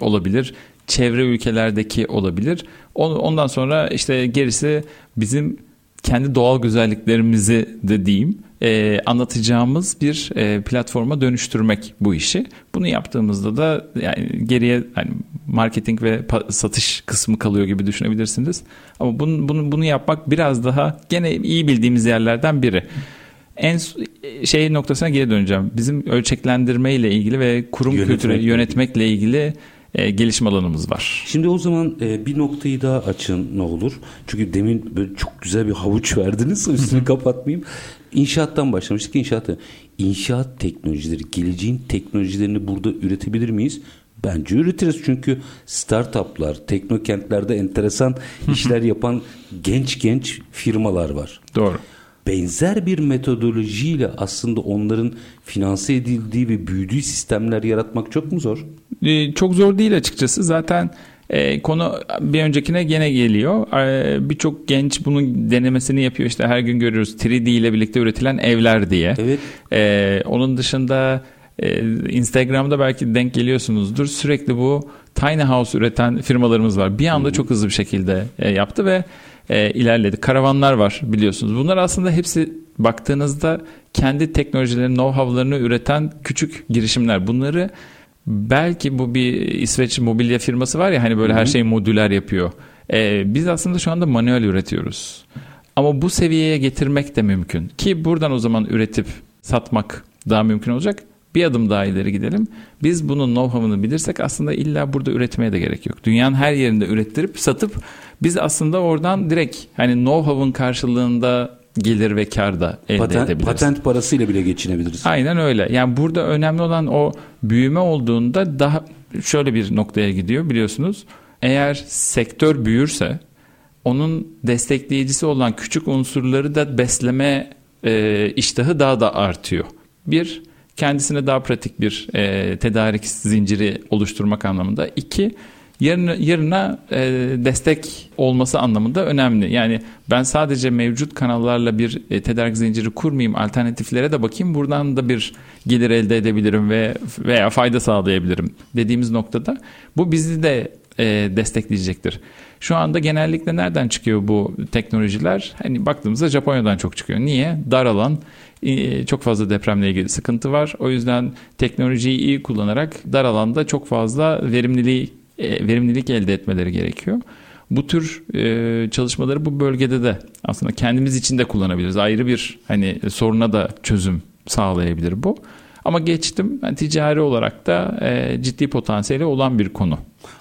olabilir, çevre ülkelerdeki olabilir. Ondan sonra işte gerisi bizim kendi doğal güzelliklerimizi de diyeyim e, anlatacağımız bir e, platforma dönüştürmek bu işi. Bunu yaptığımızda da yani geriye yani marketing ve satış kısmı kalıyor gibi düşünebilirsiniz. Ama bunu, bunu, bunu yapmak biraz daha gene iyi bildiğimiz yerlerden biri. En şey noktasına geri döneceğim. Bizim ölçeklendirme ile ilgili ve kurum Yönetmek kültürü yönetmekle ilgili e, gelişim alanımız var. Şimdi o zaman e, bir noktayı daha açın ne olur. Çünkü demin böyle çok güzel bir havuç verdiniz. Üstünü kapatmayayım. İnşaattan başlamıştık. İnşaatı. İnşaat teknolojileri, geleceğin teknolojilerini burada üretebilir miyiz? Bence üretiriz çünkü startuplar, teknokentlerde enteresan işler yapan genç genç firmalar var. Doğru benzer bir metodolojiyle aslında onların finanse edildiği ve büyüdüğü sistemler yaratmak çok mu zor? Ee, çok zor değil açıkçası. Zaten e, konu bir öncekine gene geliyor. E, Birçok genç bunun denemesini yapıyor. İşte her gün görüyoruz 3D ile birlikte üretilen evler diye. Evet. E, onun dışında e, Instagram'da belki denk geliyorsunuzdur. Sürekli bu tiny house üreten firmalarımız var. Bir anda Hı-hı. çok hızlı bir şekilde e, yaptı ve e, ilerledi. Karavanlar var biliyorsunuz. Bunlar aslında hepsi baktığınızda kendi teknolojilerini, know-how'larını üreten küçük girişimler. Bunları belki bu bir İsveç mobilya firması var ya hani böyle Hı-hı. her şeyi modüler yapıyor. E, biz aslında şu anda manuel üretiyoruz. Ama bu seviyeye getirmek de mümkün. Ki buradan o zaman üretip satmak daha mümkün olacak. Bir adım daha ileri gidelim. Biz bunun know-how'ını bilirsek aslında illa burada üretmeye de gerek yok. Dünyanın her yerinde ürettirip satıp biz aslında oradan direkt hani know-how'ın karşılığında gelir ve kar da elde patent, edebiliriz. Patent parasıyla bile geçinebiliriz. Aynen öyle. Yani burada önemli olan o büyüme olduğunda daha şöyle bir noktaya gidiyor biliyorsunuz. Eğer sektör büyürse onun destekleyicisi olan küçük unsurları da besleme e, iştahı daha da artıyor. Bir, kendisine daha pratik bir e, tedarik zinciri oluşturmak anlamında. İki, yarına, yarına e, destek olması anlamında önemli. Yani ben sadece mevcut kanallarla bir e, tedarik zinciri kurmayayım, alternatiflere de bakayım. Buradan da bir gelir elde edebilirim ve veya fayda sağlayabilirim dediğimiz noktada bu bizi de e, destekleyecektir. Şu anda genellikle nereden çıkıyor bu teknolojiler? Hani baktığımızda Japonya'dan çok çıkıyor. Niye? Dar alan, e, çok fazla depremle ilgili sıkıntı var. O yüzden teknolojiyi iyi kullanarak dar alanda çok fazla verimliliği e, verimlilik elde etmeleri gerekiyor. Bu tür e, çalışmaları bu bölgede de aslında kendimiz için de kullanabiliriz. Ayrı bir hani soruna da çözüm sağlayabilir bu. Ama geçtim yani ticari olarak da e, ciddi potansiyeli olan bir konu.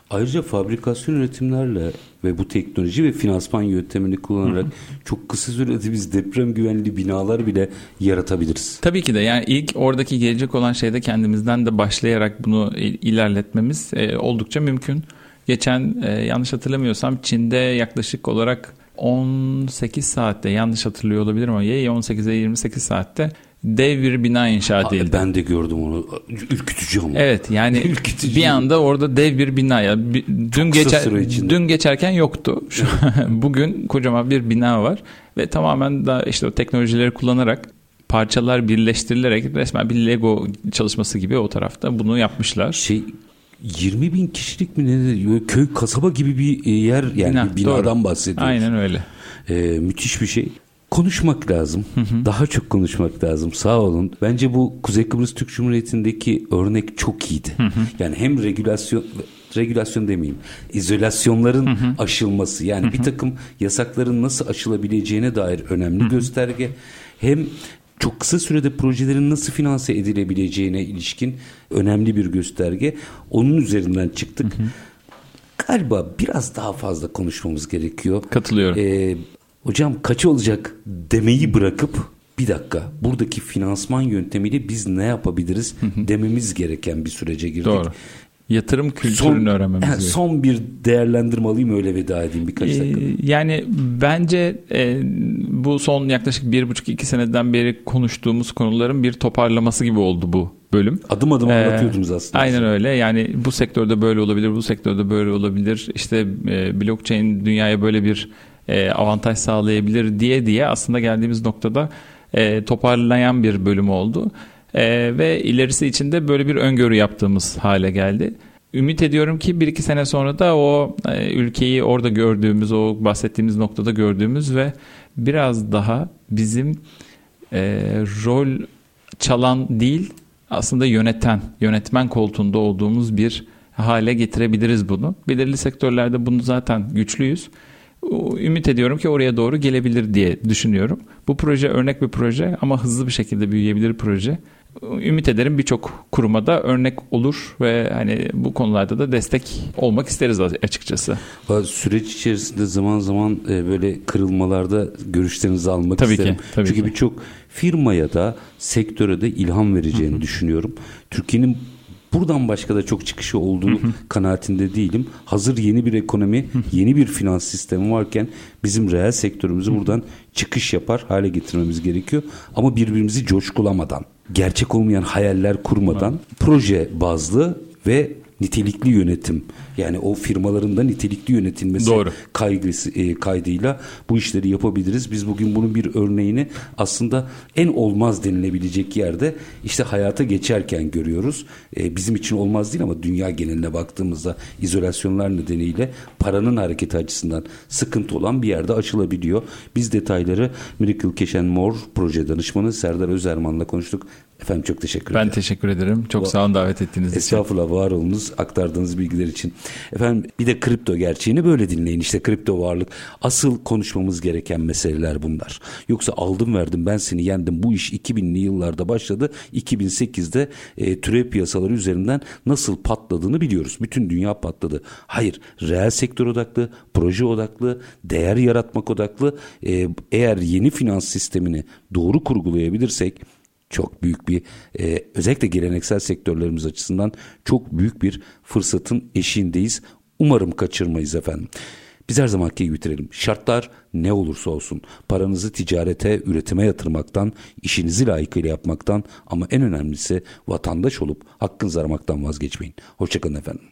Ayrıca fabrikasyon üretimlerle ve bu teknoloji ve finansman yöntemini kullanarak hı hı. çok kısa sürede biz deprem güvenli binalar bile yaratabiliriz. Tabii ki de yani ilk oradaki gelecek olan şeyde kendimizden de başlayarak bunu ilerletmemiz e, oldukça mümkün. Geçen e, yanlış hatırlamıyorsam Çin'de yaklaşık olarak 18 saatte yanlış hatırlıyor olabilirim ama ya 18'e 28 saatte dev bir bina inşa edildi. Ben de gördüm onu. Ürkütücü ama. Evet yani Ürkütücü. bir anda orada dev bir bina ya dün geçer dün geçerken yoktu. Şu, bugün kocaman bir bina var ve tamamen da işte o teknolojileri kullanarak parçalar birleştirilerek resmen bir Lego çalışması gibi o tarafta bunu yapmışlar. Şey 20 bin kişilik mi ne köy kasaba gibi bir yer yani Bina, bir binadan doğru. bahsediyoruz. Aynen öyle. Ee, müthiş bir şey konuşmak lazım. Hı hı. Daha çok konuşmak lazım. Sağ olun. Bence bu Kuzey Kıbrıs Türk Cumhuriyeti'ndeki örnek çok iyiydi. Hı hı. Yani hem regülasyon regülasyon demeyeyim. İzolasyonların hı hı. aşılması yani hı hı. bir takım yasakların nasıl aşılabileceğine dair önemli hı hı. gösterge. Hem çok kısa sürede projelerin nasıl finanse edilebileceğine ilişkin önemli bir gösterge. Onun üzerinden çıktık. Hı hı. Galiba biraz daha fazla konuşmamız gerekiyor. Katılıyorum. Ee, hocam kaç olacak demeyi bırakıp bir dakika buradaki finansman yöntemiyle biz ne yapabiliriz dememiz gereken bir sürece girdik. Doğru. Yatırım kültürünü son, öğrenmemiz gerekiyor. Son bir değerlendirme alayım öyle veda edeyim birkaç ee, dakika. Yani bence e, bu son yaklaşık bir buçuk iki seneden beri konuştuğumuz konuların bir toparlaması gibi oldu bu bölüm. Adım adım ee, anlatıyordunuz aslında. Aynen öyle. Yani bu sektörde böyle olabilir, bu sektörde böyle olabilir. İşte e, blockchain dünyaya böyle bir e, avantaj sağlayabilir diye diye aslında geldiğimiz noktada e, toparlayan bir bölüm oldu. E, ve ilerisi için de böyle bir öngörü yaptığımız hale geldi. Ümit ediyorum ki bir iki sene sonra da o e, ülkeyi orada gördüğümüz, o bahsettiğimiz noktada gördüğümüz ve biraz daha bizim rol çalan değil aslında yöneten, yönetmen koltuğunda olduğumuz bir hale getirebiliriz bunu. Belirli sektörlerde bunu zaten güçlüyüz. Ümit ediyorum ki oraya doğru gelebilir diye düşünüyorum. Bu proje örnek bir proje ama hızlı bir şekilde büyüyebilir proje. Ümit ederim birçok kuruma da örnek olur ve hani bu konularda da destek olmak isteriz açıkçası. Süreç içerisinde zaman zaman e, böyle kırılmalarda görüşlerinizi almak tabii isterim. Ki, tabii Çünkü birçok firmaya da sektöre de ilham vereceğini Hı-hı. düşünüyorum. Türkiye'nin buradan başka da çok çıkışı olduğu hı hı. kanaatinde değilim. Hazır yeni bir ekonomi, hı. yeni bir finans sistemi varken bizim reel sektörümüzü buradan çıkış yapar hale getirmemiz gerekiyor. Ama birbirimizi coşkulamadan, gerçek olmayan hayaller kurmadan, proje bazlı ve nitelikli yönetim yani o firmaların da nitelikli yönetilmesi Doğru. kaygısı e, kaydıyla bu işleri yapabiliriz. Biz bugün bunun bir örneğini aslında en olmaz denilebilecek yerde işte hayata geçerken görüyoruz. E, bizim için olmaz değil ama dünya geneline baktığımızda izolasyonlar nedeniyle paranın hareketi açısından sıkıntı olan bir yerde açılabiliyor. Biz detayları Miracle Cash More proje danışmanı Serdar Özerman'la konuştuk. Efendim çok teşekkür ederim. Ben teşekkür ederim. Çok sağ olun davet ettiğiniz için. Estağfurullah var olunuz aktardığınız bilgiler için. Efendim bir de kripto gerçeğini böyle dinleyin. İşte kripto varlık. Asıl konuşmamız gereken meseleler bunlar. Yoksa aldım verdim ben seni yendim. Bu iş 2000'li yıllarda başladı. 2008'de e, türev piyasaları üzerinden nasıl patladığını biliyoruz. Bütün dünya patladı. Hayır reel sektör odaklı, proje odaklı, değer yaratmak odaklı. E, eğer yeni finans sistemini doğru kurgulayabilirsek çok büyük bir e, özellikle geleneksel sektörlerimiz açısından çok büyük bir fırsatın eşiğindeyiz. Umarım kaçırmayız efendim. Biz her zamanki gibi bitirelim. Şartlar ne olursa olsun paranızı ticarete, üretime yatırmaktan, işinizi layıkıyla yapmaktan ama en önemlisi vatandaş olup hakkınızı aramaktan vazgeçmeyin. Hoşçakalın efendim.